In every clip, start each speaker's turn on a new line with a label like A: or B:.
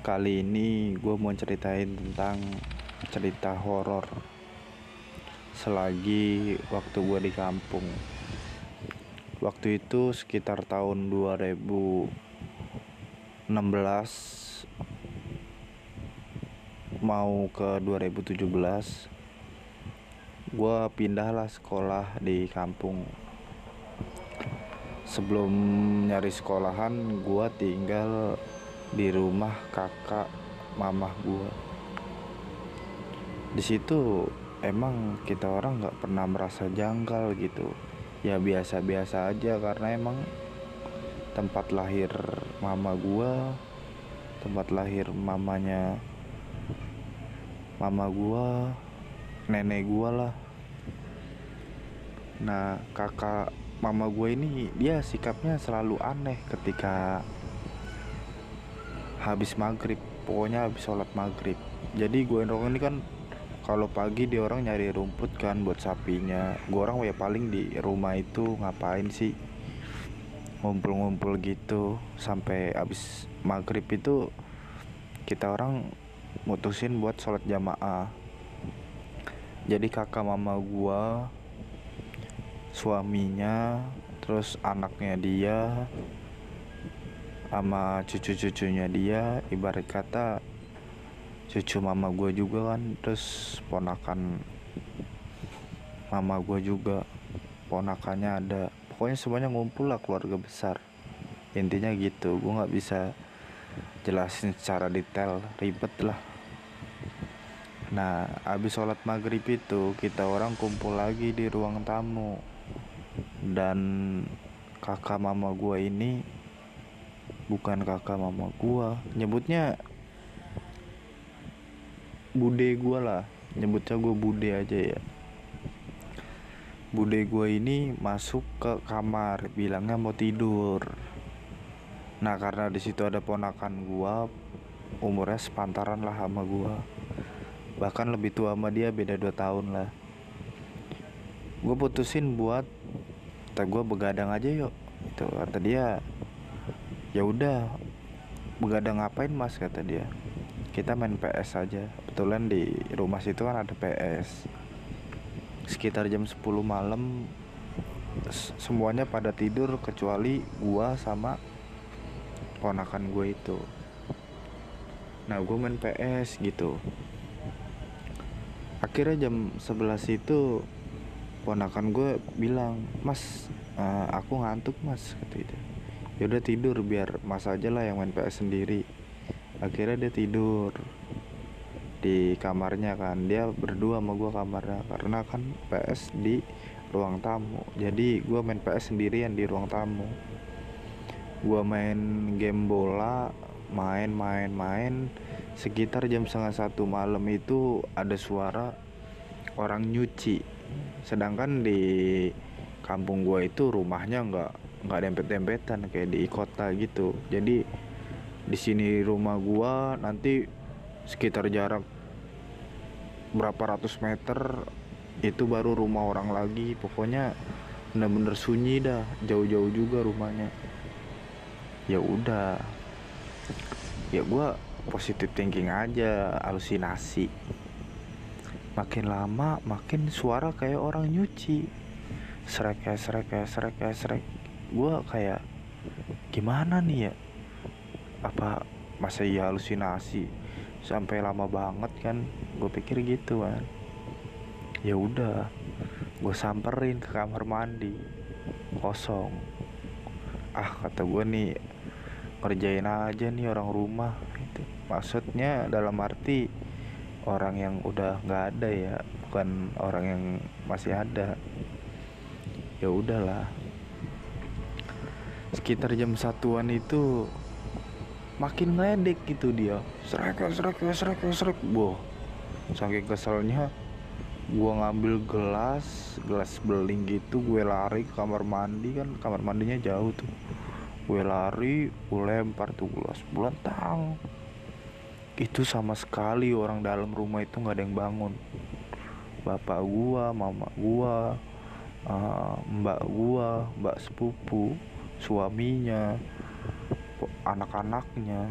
A: Kali ini gue mau ceritain tentang cerita horor. Selagi waktu gue di kampung. Waktu itu sekitar tahun 2016 mau ke 2017 gue pindahlah sekolah di kampung. Sebelum nyari sekolahan gue tinggal di rumah kakak mamah gue di situ emang kita orang nggak pernah merasa janggal gitu. Ya biasa-biasa aja karena emang tempat lahir mama gue tempat lahir mamanya mama gue nenek gue lah. Nah kakak mama gue ini dia sikapnya selalu aneh ketika habis maghrib pokoknya habis sholat maghrib. Jadi gue ini kan kalau pagi dia orang nyari rumput kan buat sapinya. Gue orang ya paling di rumah itu ngapain sih? Ngumpul-ngumpul gitu sampai habis maghrib itu kita orang mutusin buat sholat jamaah. Jadi kakak mama gue suaminya terus anaknya dia sama cucu-cucunya dia ibarat kata cucu mama gue juga kan terus ponakan mama gue juga ponakannya ada. Pokoknya semuanya ngumpul lah keluarga besar. Intinya gitu gue nggak bisa jelasin secara detail ribet lah. Nah abis sholat maghrib itu kita orang kumpul lagi di ruang tamu. Dan kakak mama gue ini bukan kakak mama gue nyebutnya bude gue lah. Nyebutnya gue bude aja ya. Bude gue ini masuk ke kamar bilangnya mau tidur. Nah karena di situ ada ponakan gue umurnya sepantaran lah sama gue bahkan lebih tua sama dia beda 2 tahun lah. Gue putusin buat kata gue begadang aja yuk itu kata dia ya udah begadang ngapain mas kata dia. Kita main PS aja. Kebetulan di rumah situ kan ada PS sekitar jam 10 malam semuanya pada tidur kecuali gua sama ponakan gue itu. Nah gue main PS gitu. Akhirnya jam 11 itu ponakan gue bilang mas uh, aku ngantuk mas kata itu ya udah tidur biar mas aja lah yang main PS sendiri. Akhirnya dia tidur di kamarnya kan. Dia berdua sama gue kamarnya karena kan PS di ruang tamu. Jadi gue main PS sendirian di ruang tamu. Gue main game bola main main main. Sekitar jam setengah satu malam itu ada suara orang nyuci. Sedangkan di kampung gue itu rumahnya nggak nggak dempet-dempetan kayak di kota gitu. Jadi di sini rumah gua nanti sekitar jarak berapa ratus meter itu baru rumah orang lagi. Pokoknya bener-bener sunyi dah jauh-jauh juga rumahnya. Ya udah. Ya gua positif thinking aja halusinasi makin lama makin suara kayak orang nyuci. Srek kayak srek kayak srek kayak srek gua kayak gimana nih ya? Apa masa iya halusinasi? Sampai lama banget kan gue pikir gitu kan. Ya udah gue samperin ke kamar mandi. Kosong. Ah kata gue nih kerjain aja nih orang rumah. Itu maksudnya dalam arti orang yang udah nggak ada ya bukan orang yang masih ada. Ya udahlah sekitar jam satuan itu makin ngeledek gitu dia. Srek srek srek srek boh saking keselnya gua ngambil gelas gelas beling gitu gue lari ke kamar mandi kan. Kamar mandinya jauh tuh. Gue lari gue lempar tuh gelas. Bulan tang. Itu sama sekali orang dalam rumah itu nggak ada yang bangun. Bapak gua mama gua uh, mbak gua mbak sepupu suaminya anak-anaknya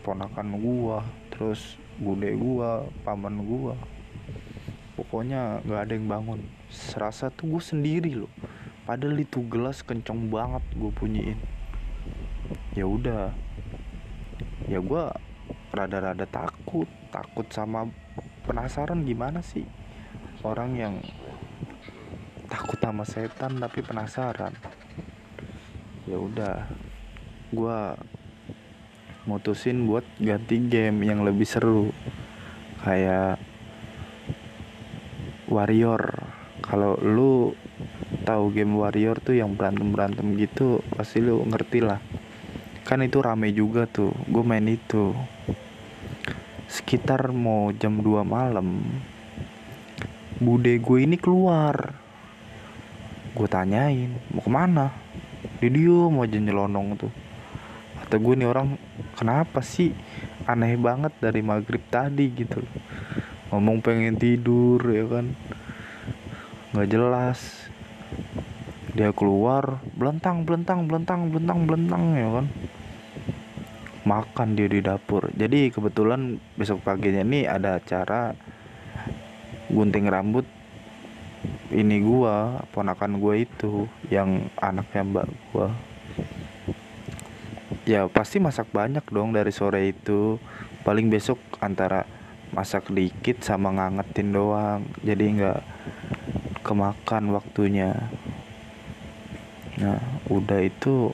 A: ponakan gua terus bude gua paman gua. Pokoknya nggak ada yang bangun. Serasa tuh gue sendiri loh. Padahal itu gelas kenceng banget gue punyiin. Ya udah. Ya gue rada-rada takut. Takut sama penasaran gimana sih orang yang takut sama setan tapi penasaran ya udah gue mutusin buat ganti game yang lebih seru. Kayak Warrior. Kalau lu tahu game Warrior tuh yang berantem berantem gitu pasti lu ngerti lah. Kan itu rame juga tuh gue main itu. Sekitar mau jam 2 malam bude gue ini keluar. Gue tanyain mau ke mana dia mau aja nyelonong tuh. Kata gue nih orang kenapa sih aneh banget dari maghrib tadi? Gitu. Ngomong pengen tidur ya kan. Nggak jelas. Dia keluar belentang belentang belentang belentang belentang ya kan. Makan dia di dapur. Jadi kebetulan besok paginya nih ada acara gunting rambut ini gua ponakan gua itu yang anaknya mbak gua. Ya pasti masak banyak dong dari sore itu. Paling besok antara masak dikit sama ngangetin doang. Jadi nggak kemakan waktunya. Nah udah itu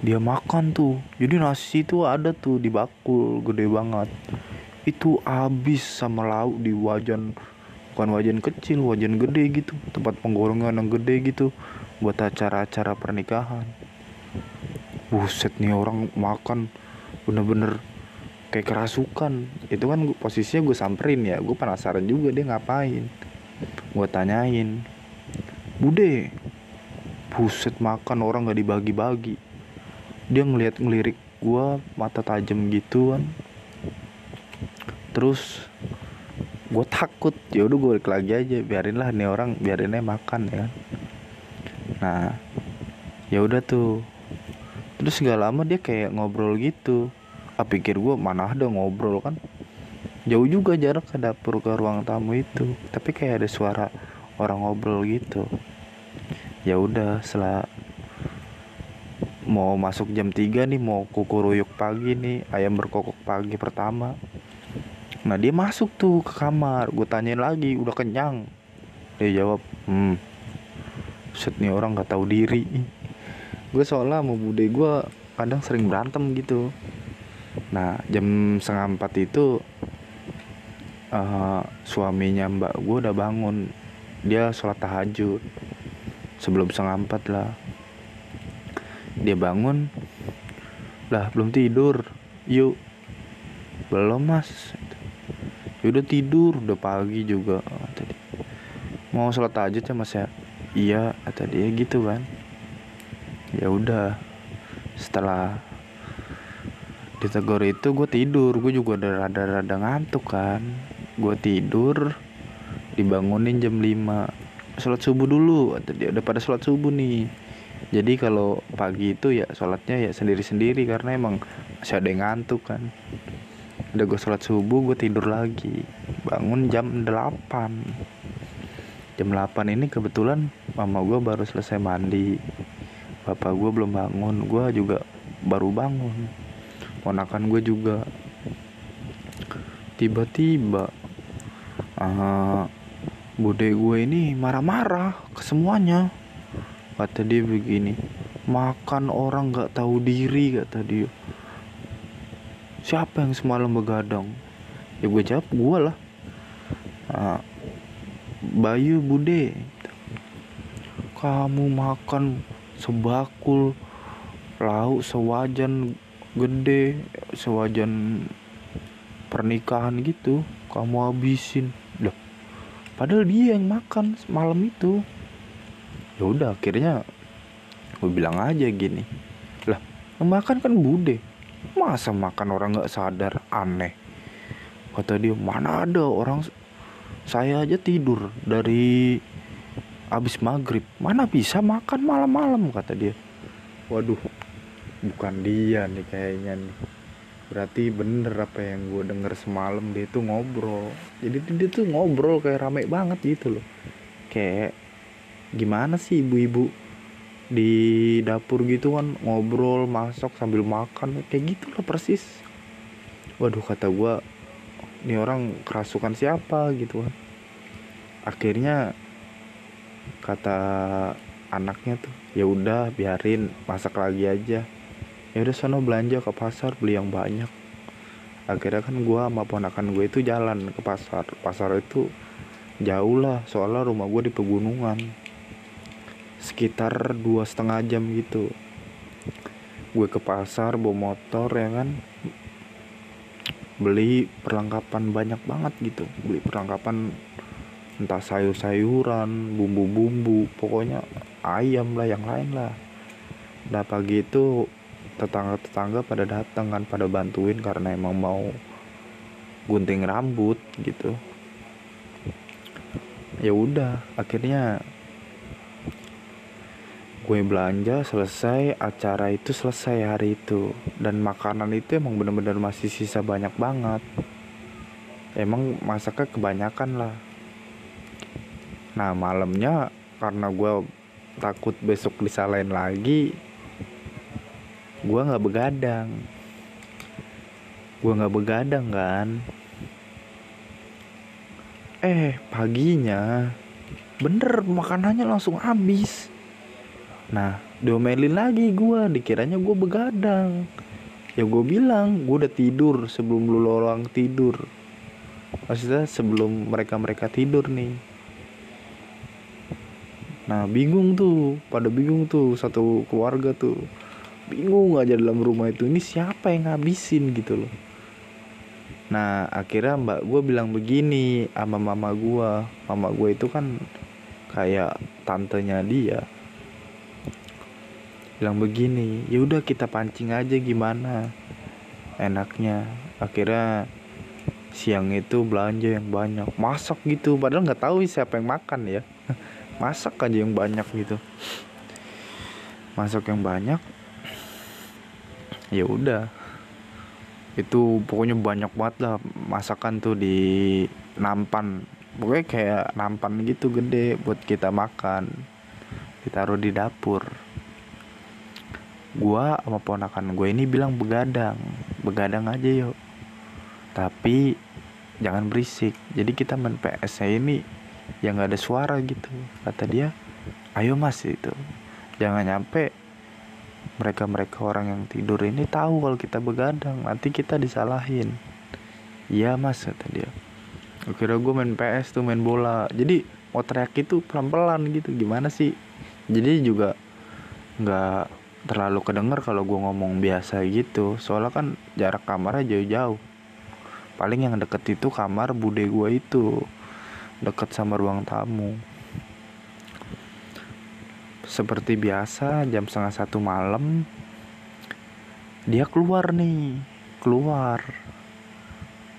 A: dia makan tuh. Jadi nasi itu ada tuh di bakul gede banget. Itu habis sama lauk di wajan bukan wajan kecil wajan gede gitu. Tempat penggorengan yang gede gitu. Buat acara-acara pernikahan. Buset nih orang makan bener-bener kayak kerasukan. Itu kan posisinya gue samperin ya. Gue penasaran juga dia ngapain. Gue tanyain. Bude buset makan orang gak dibagi-bagi. Dia ngeliat ngelirik gue mata tajam gitu kan terus gue takut ya udah gue balik lagi aja biarin lah nih orang biarinnya makan ya kan. nah ya udah tuh. Terus gak lama dia kayak ngobrol gitu. Ah pikir gue mana ada ngobrol kan? Jauh juga jarak ke dapur ke ruang tamu itu. Tapi kayak ada suara orang ngobrol gitu. Ya udah setelah mau masuk jam 3 nih mau kukuruyuk pagi nih ayam berkokok pagi pertama nah dia masuk tuh ke kamar. Gue tanyain lagi udah kenyang? Dia jawab hmm. Set nih orang nggak tahu diri. Gue soalnya mau bude gue kadang sering berantem gitu. Nah jam setengah empat itu uh, suaminya mbak gue udah bangun. Dia sholat tahajud sebelum setengah empat lah. Dia bangun lah belum tidur? Yuk. Belum mas ya udah tidur udah pagi juga. Tadi. Mau sholat ya mas ya iya kata dia gitu kan. Ya udah. Setelah ditegur itu gue tidur. Gue juga udah rada-rada ngantuk kan. Gue tidur dibangunin jam 5 sholat subuh dulu atau dia. Udah pada sholat subuh nih. Jadi kalau pagi itu ya sholatnya ya sendiri-sendiri karena emang masih ada yang ngantuk kan udah gue sholat subuh gue tidur lagi. Bangun jam 8 jam 8 ini kebetulan mama gue baru selesai mandi. Bapak gue belum bangun gue juga baru bangun. Ponakan gue juga. Tiba-tiba uh, bude gue ini marah-marah ke semuanya. Kata dia begini makan orang gak tahu diri kata dia siapa yang semalam begadang? Ya gue jawab gue lah. Uh, Bayu bude. Kamu makan sebakul lauk sewajan gede sewajan pernikahan gitu kamu habisin. Loh padahal dia yang makan malam itu. Ya udah akhirnya gue bilang aja gini. Lah yang makan kan bude masa makan orang nggak sadar? Aneh. Kata dia mana ada orang saya aja tidur dari abis maghrib. Mana bisa makan malam-malam? Kata dia. Waduh bukan dia nih kayaknya nih. Berarti bener apa yang gue denger semalam dia tuh ngobrol. Jadi dia tuh ngobrol kayak rame banget gitu loh. Kayak gimana sih ibu-ibu di dapur gitu kan ngobrol masak sambil makan kayak gitu lah persis. Waduh kata gue ini orang kerasukan siapa gitu kan. Akhirnya kata anaknya tuh ya udah biarin masak lagi aja. Ya udah sono belanja ke pasar beli yang banyak. Akhirnya kan gue sama ponakan gue itu jalan ke pasar. Pasar itu jauh lah soalnya rumah gue di pegunungan sekitar dua setengah jam gitu. Gue ke pasar bawa motor ya kan? Beli perlengkapan banyak banget gitu. Beli perlengkapan entah sayur-sayuran bumbu-bumbu pokoknya ayam lah yang lain lah. Udah pagi itu tetangga-tetangga pada datang kan pada bantuin karena emang mau gunting rambut gitu. Ya udah akhirnya gue belanja selesai acara itu selesai hari itu. Dan makanan itu emang bener-bener masih sisa banyak banget. Emang masaknya kebanyakan lah. Nah malamnya karena gue takut besok disalahin lagi gue nggak begadang. Gue nggak begadang kan? Eh paginya bener makanannya langsung habis nah diomelin lagi gue dikiranya gue begadang. Ya gue bilang gue udah tidur sebelum lu orang tidur. Maksudnya sebelum mereka mereka tidur nih. Nah bingung tuh pada bingung tuh satu keluarga tuh. Bingung aja dalam rumah itu ini siapa yang ngabisin gitu loh. Nah akhirnya mbak gue bilang begini sama mama gue mama gue itu kan kayak tantenya dia bilang begini ya udah kita pancing aja gimana? Enaknya. Akhirnya siang itu belanja yang banyak. Masak gitu padahal nggak tahu siapa yang makan ya. Masak aja yang banyak gitu. Masak yang banyak ya udah. Itu pokoknya banyak banget lah masakan tuh di nampan. Pokoknya kayak nampan gitu gede buat kita makan. Ditaruh di dapur gua sama ponakan gue ini bilang begadang. Begadang aja yuk tapi jangan berisik. Jadi kita main PS ini yang gak ada suara gitu. Kata dia ayo mas itu jangan nyampe mereka-mereka orang yang tidur ini tahu kalau kita begadang. Nanti kita disalahin. Iya mas kata dia. Kira gue main PS tuh main bola. Jadi mau teriak itu pelan-pelan gitu. Gimana sih? Jadi juga nggak terlalu kedenger kalau gue ngomong biasa gitu. Soalnya kan jarak kamarnya jauh-jauh. Paling yang deket itu kamar bude gue itu. Deket sama ruang tamu. Seperti biasa jam setengah satu malam dia keluar nih. Keluar.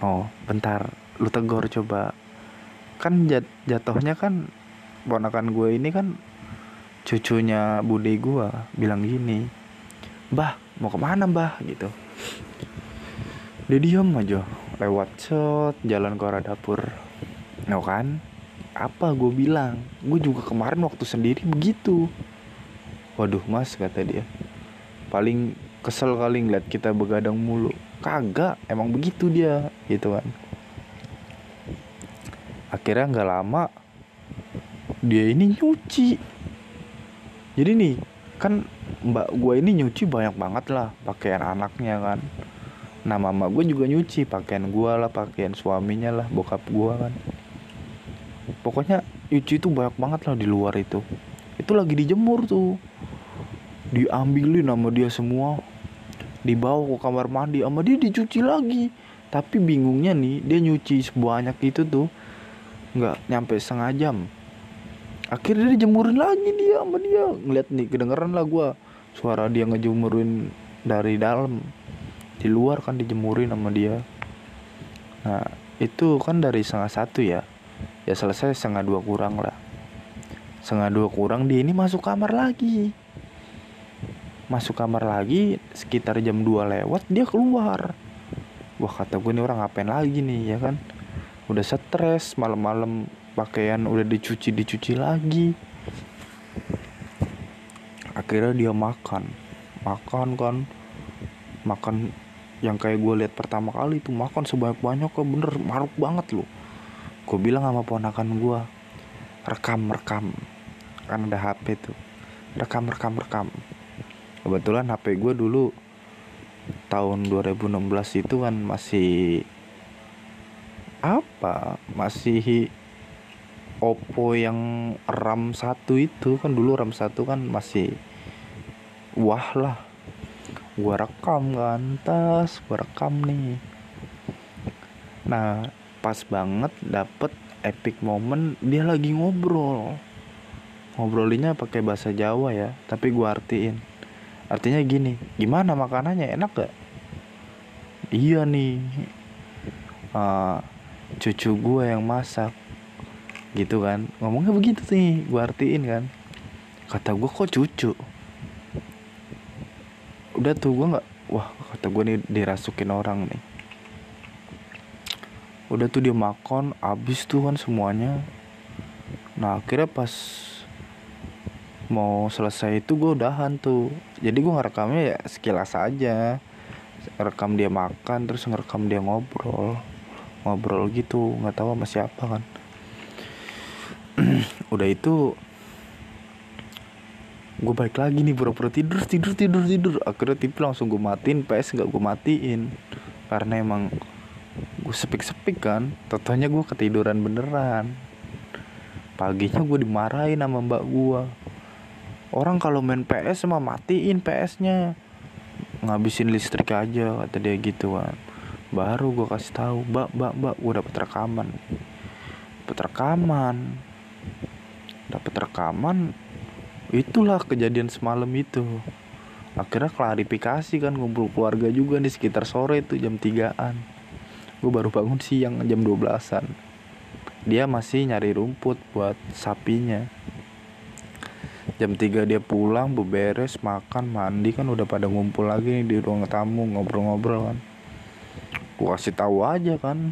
A: Oh bentar. Lu tegur coba. Kan jat jatuhnya kan ponakan gue ini kan cucunya bude gue bilang gini bah mau ke mana bah gitu. Dia diem aja lewat shot jalan ke arah dapur. No kan apa gue bilang? Gue juga kemarin waktu sendiri begitu. Waduh mas kata dia paling kesel kali ngeliat kita begadang mulu. Kagak emang begitu dia gitu kan. Akhirnya nggak lama dia ini nyuci jadi nih kan mbak gue ini nyuci banyak banget lah pakaian anaknya kan. Nah mama gue juga nyuci pakaian gue lah pakaian suaminya lah bokap gue kan. Pokoknya Ichi itu banyak banget lah di luar itu. Itu lagi dijemur tuh. Diambilin sama dia semua. Dibawa ke kamar mandi sama dia dicuci lagi. Tapi bingungnya nih dia nyuci sebanyak itu tuh nggak nyampe setengah jam akhirnya dia jemurin lagi dia sama dia. Ngeliat nih kedengeran lah gue suara dia ngejemurin dari dalam. Di luar kan dijemurin sama dia. Nah itu kan dari setengah satu ya. Ya selesai setengah dua kurang lah. Setengah dua kurang dia ini masuk kamar lagi. Masuk kamar lagi sekitar jam 2 lewat dia keluar. Wah kata gue nih orang ngapain lagi nih ya kan? Udah stres malam-malam pakaian udah dicuci dicuci lagi. Akhirnya dia makan. Makan kan. Makan yang kayak gue lihat pertama kali itu makan sebanyak banyak kok bener maruk banget loh. Gue bilang sama ponakan gue rekam rekam. Kan ada HP tuh. Rekam rekam rekam. Kebetulan HP gue dulu tahun 2016 itu kan masih apa? Masih Oppo yang RAM 1 itu kan dulu RAM 1 kan masih wah lah. Gua rekam kan tas gua rekam nih. Nah pas banget dapet epic moment dia lagi ngobrol. Ngobrolinya pakai bahasa Jawa ya tapi gua artiin. Artinya gini gimana makanannya enak gak iya nih. Uh, cucu gue yang masak gitu kan. Ngomongnya begitu nih gue artiin kan. Kata gue kok cucu? Udah tuh gue nggak wah kata gue nih dirasukin orang nih. Udah tuh dia makan abis tuh kan semuanya. Nah akhirnya pas mau selesai itu gue udahan tuh. Jadi gue ngerekamnya ya sekilas aja. Rekam dia makan terus ngerekam dia ngobrol. Ngobrol gitu nggak tahu sama siapa kan udah itu gue balik lagi nih pura-pura tidur tidur tidur tidur. Akhirnya TV langsung gue matiin PS nggak gue matiin. Karena emang gue sepik-sepik kan totonya gue ketiduran beneran. Paginya gue dimarahin sama mbak gue orang kalau main PS mah matiin PS-nya ngabisin listrik aja kata dia gitu kan baru gue kasih tahu mbak mbak mbak gue dapet rekaman. Dapet rekaman dapet rekaman itulah kejadian semalam itu. Akhirnya klarifikasi kan ngumpul keluarga juga di sekitar sore itu jam 3an gue baru bangun siang jam 12an dia masih nyari rumput buat sapinya. Jam 3 dia pulang beberes makan mandi kan udah pada ngumpul lagi di ruang tamu ngobrol-ngobrol kan. Gua kasih tahu aja kan.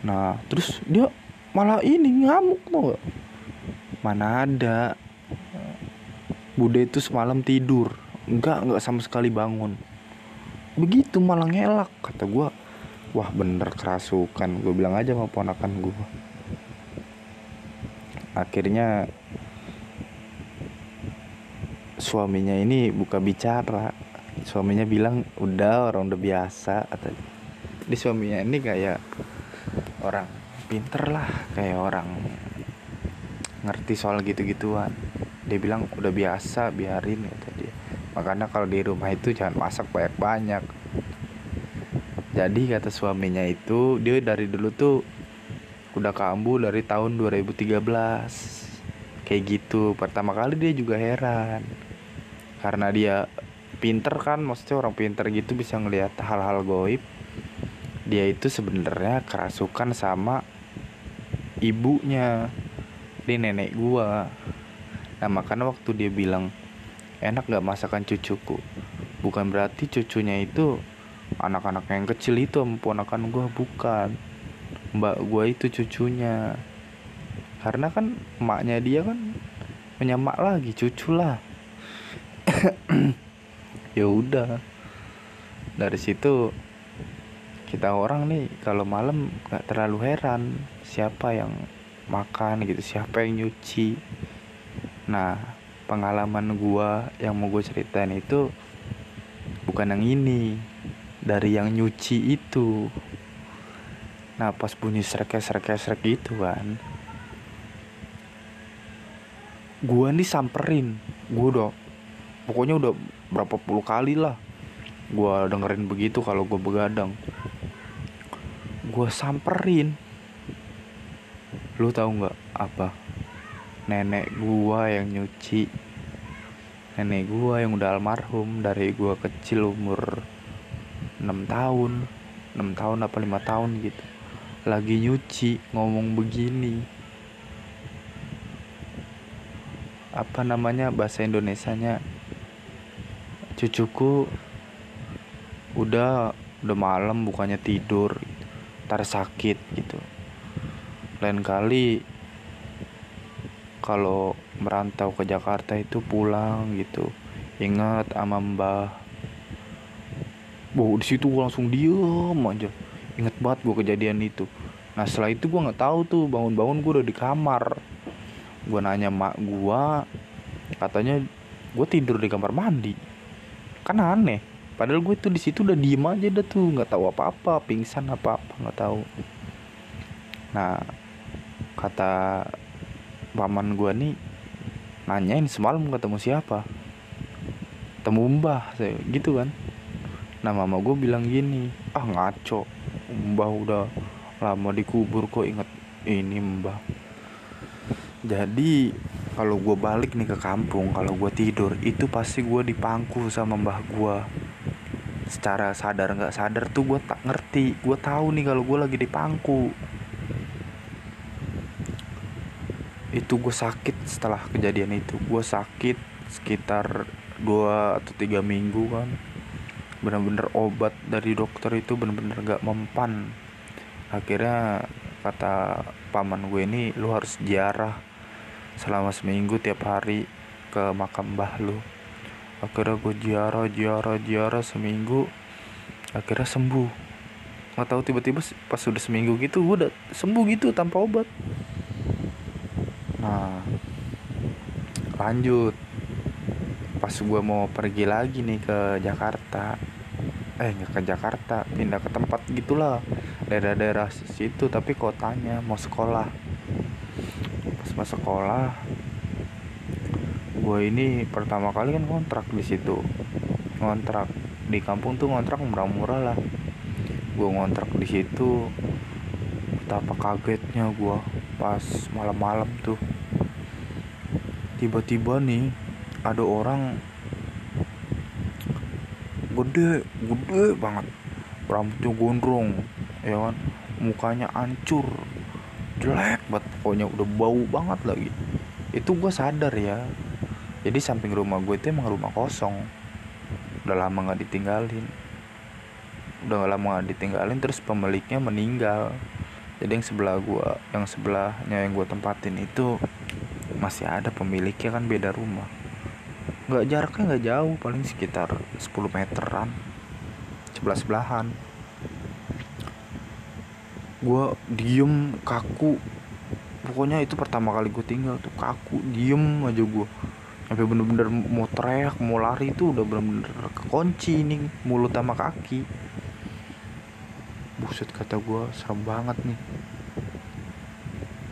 A: Nah terus dia malah ini ngamuk tuh mana ada. Bude itu semalam tidur. Enggak enggak sama sekali bangun. Begitu malah ngelak kata gua. Wah bener kerasukan. Gue bilang aja sama ponakan gue akhirnya suaminya ini buka bicara. Suaminya bilang udah orang udah biasa atau di suaminya ini kayak orang pinter lah kayak orang ngerti soal gitu-gituan. Dia bilang udah biasa biarin kata dia. Makanya kalau di rumah itu jangan masak banyak-banyak. Jadi kata suaminya itu dia dari dulu tuh udah kambuh dari tahun 2013 kayak gitu. Pertama kali dia juga heran. Karena dia pinter kan maksudnya orang pinter gitu bisa ngelihat hal-hal goib. Dia itu sebenarnya kerasukan sama ibunya di nenek gua. Nah makanya waktu dia bilang enak gak masakan cucuku? Bukan berarti cucunya itu anak-anak yang kecil itu ponakan gua bukan. Mbak gua itu cucunya. Karena kan emaknya dia kan menyamak lagi cucu lah. Ya udah. Dari situ kita orang nih kalau malam nggak terlalu heran siapa yang makan gitu siapa yang nyuci. Nah pengalaman gua yang mau gue ceritain itu bukan yang ini dari yang nyuci itu. Nah pas bunyi srek srek srek gitu kan gua nih samperin gua udah pokoknya udah berapa puluh kali lah gue dengerin begitu kalau gue begadang. Gue samperin lu tahu nggak apa? Nenek gue yang nyuci. Nenek gue yang udah almarhum dari gue kecil umur 6 tahun. 6 tahun apa lima tahun gitu. Lagi nyuci ngomong begini. Apa namanya bahasa Indonesianya cucuku udah udah malam bukannya tidur. Ntar sakit gitu lain kali. Kalau merantau ke Jakarta itu pulang gitu. Ingat sama mbah. Wow, di situ gue langsung diem aja. Inget banget gue kejadian itu. Nah setelah itu gue nggak tahu tuh bangun-bangun gue udah di kamar. Gue nanya mak gue katanya gue tidur di kamar mandi. Kan aneh. Padahal gue tuh di situ udah diem aja dah tuh nggak tahu apa-apa pingsan apa-apa nggak tahu. Nah kata paman gue nih nanyain semalam ketemu siapa? Temu mbah gitu kan. Nah mama gue bilang gini ah ngaco. Mbah udah lama dikubur kok inget ini mbah. Jadi kalau gue balik nih ke kampung kalau gue tidur itu pasti gue dipangku sama mbah gue secara sadar nggak sadar tuh gue tak ngerti. Gue tahu nih kalau gue lagi dipangku itu gue sakit setelah kejadian itu. Gue sakit sekitar dua atau tiga minggu kan. Bener-bener obat dari dokter itu bener-bener gak mempan. Akhirnya kata paman gue ini lu harus jarah selama seminggu tiap hari ke makam mbah lu. Akhirnya gue ziarah ziarah ziarah seminggu akhirnya sembuh. Nggak tahu tiba-tiba pas sudah seminggu gitu gue udah sembuh gitu tanpa obat nah lanjut. Pas gue mau pergi lagi nih ke Jakarta. Eh nggak ke Jakarta pindah ke tempat gitulah. Daerah-daerah situ tapi kotanya mau sekolah. Pas sekolah gue ini pertama kali kan kontrak di situ. Ngontrak di kampung tuh ngontrak murah-murah lah. Gue ngontrak di situ. Betapa kagetnya gue pas malam-malam tuh tiba-tiba nih ada orang gede gede banget. Rambutnya gondrong ya kan? Mukanya hancur jelek banget. Pokoknya udah bau banget lagi. Itu gue sadar ya. Jadi samping rumah gue itu emang rumah kosong. Udah lama nggak ditinggalin. Udah gak lama gak ditinggalin terus pemiliknya meninggal. Jadi yang sebelah gue yang sebelahnya yang gue tempatin itu masih ada pemiliknya kan beda rumah. Nggak jaraknya nggak jauh paling sekitar 10 meteran. Sebelah sebelahan gue diem kaku. Pokoknya itu pertama kali gue tinggal tuh kaku diem aja gue sampai bener-bener mau teriak mau lari itu udah bener-bener kekunci nih mulut sama kaki. Buset kata gue serem banget nih.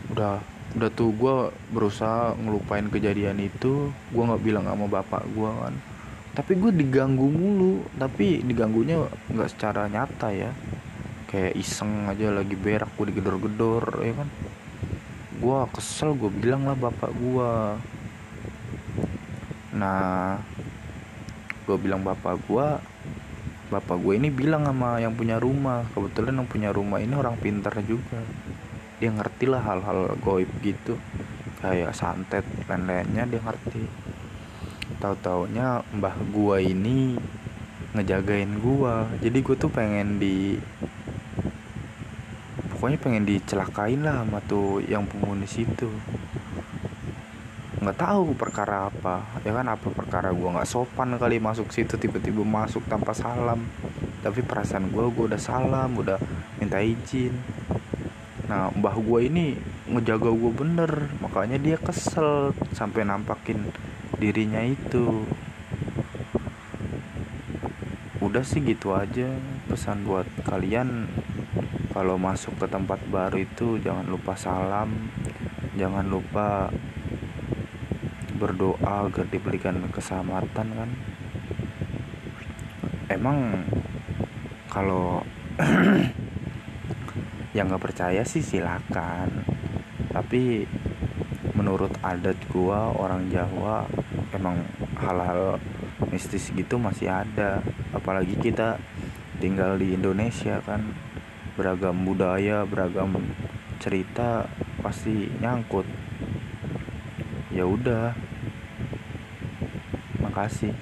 A: Udah udah tuh gue berusaha ngelupain kejadian itu gue nggak bilang sama bapak gue kan. Tapi gue diganggu mulu tapi diganggunya nggak secara nyata ya. Kayak iseng aja lagi berak gue digedor-gedor ya kan. Gue kesel gue bilang lah bapak gue nah gue bilang bapak gue bapak gue ini bilang sama yang punya rumah. Kebetulan yang punya rumah ini orang pintar juga dia ngerti lah hal-hal goib gitu. Kayak santet lain-lainnya dia ngerti. Tahu taunya mbah gue ini ngejagain gue jadi gue tuh pengen di pokoknya pengen dicelakain lah sama tuh yang penghuni situ. Nggak tahu perkara apa. Ya kan apa perkara gue nggak sopan kali masuk situ tiba-tiba masuk tanpa salam. Tapi perasaan gue gue udah salam udah minta izin nah mbah gue ini ngejaga gue bener makanya dia kesel sampai nampakin dirinya itu. Udah sih gitu aja pesan buat kalian. Kalau masuk ke tempat baru itu jangan lupa salam jangan lupa berdoa agar diberikan keselamatan kan? Emang kalau yang nggak percaya sih silakan. Tapi menurut adat gua orang Jawa emang hal-hal mistis gitu masih ada. Apalagi kita tinggal di Indonesia kan beragam budaya beragam cerita pasti nyangkut. Ya udah. Makasih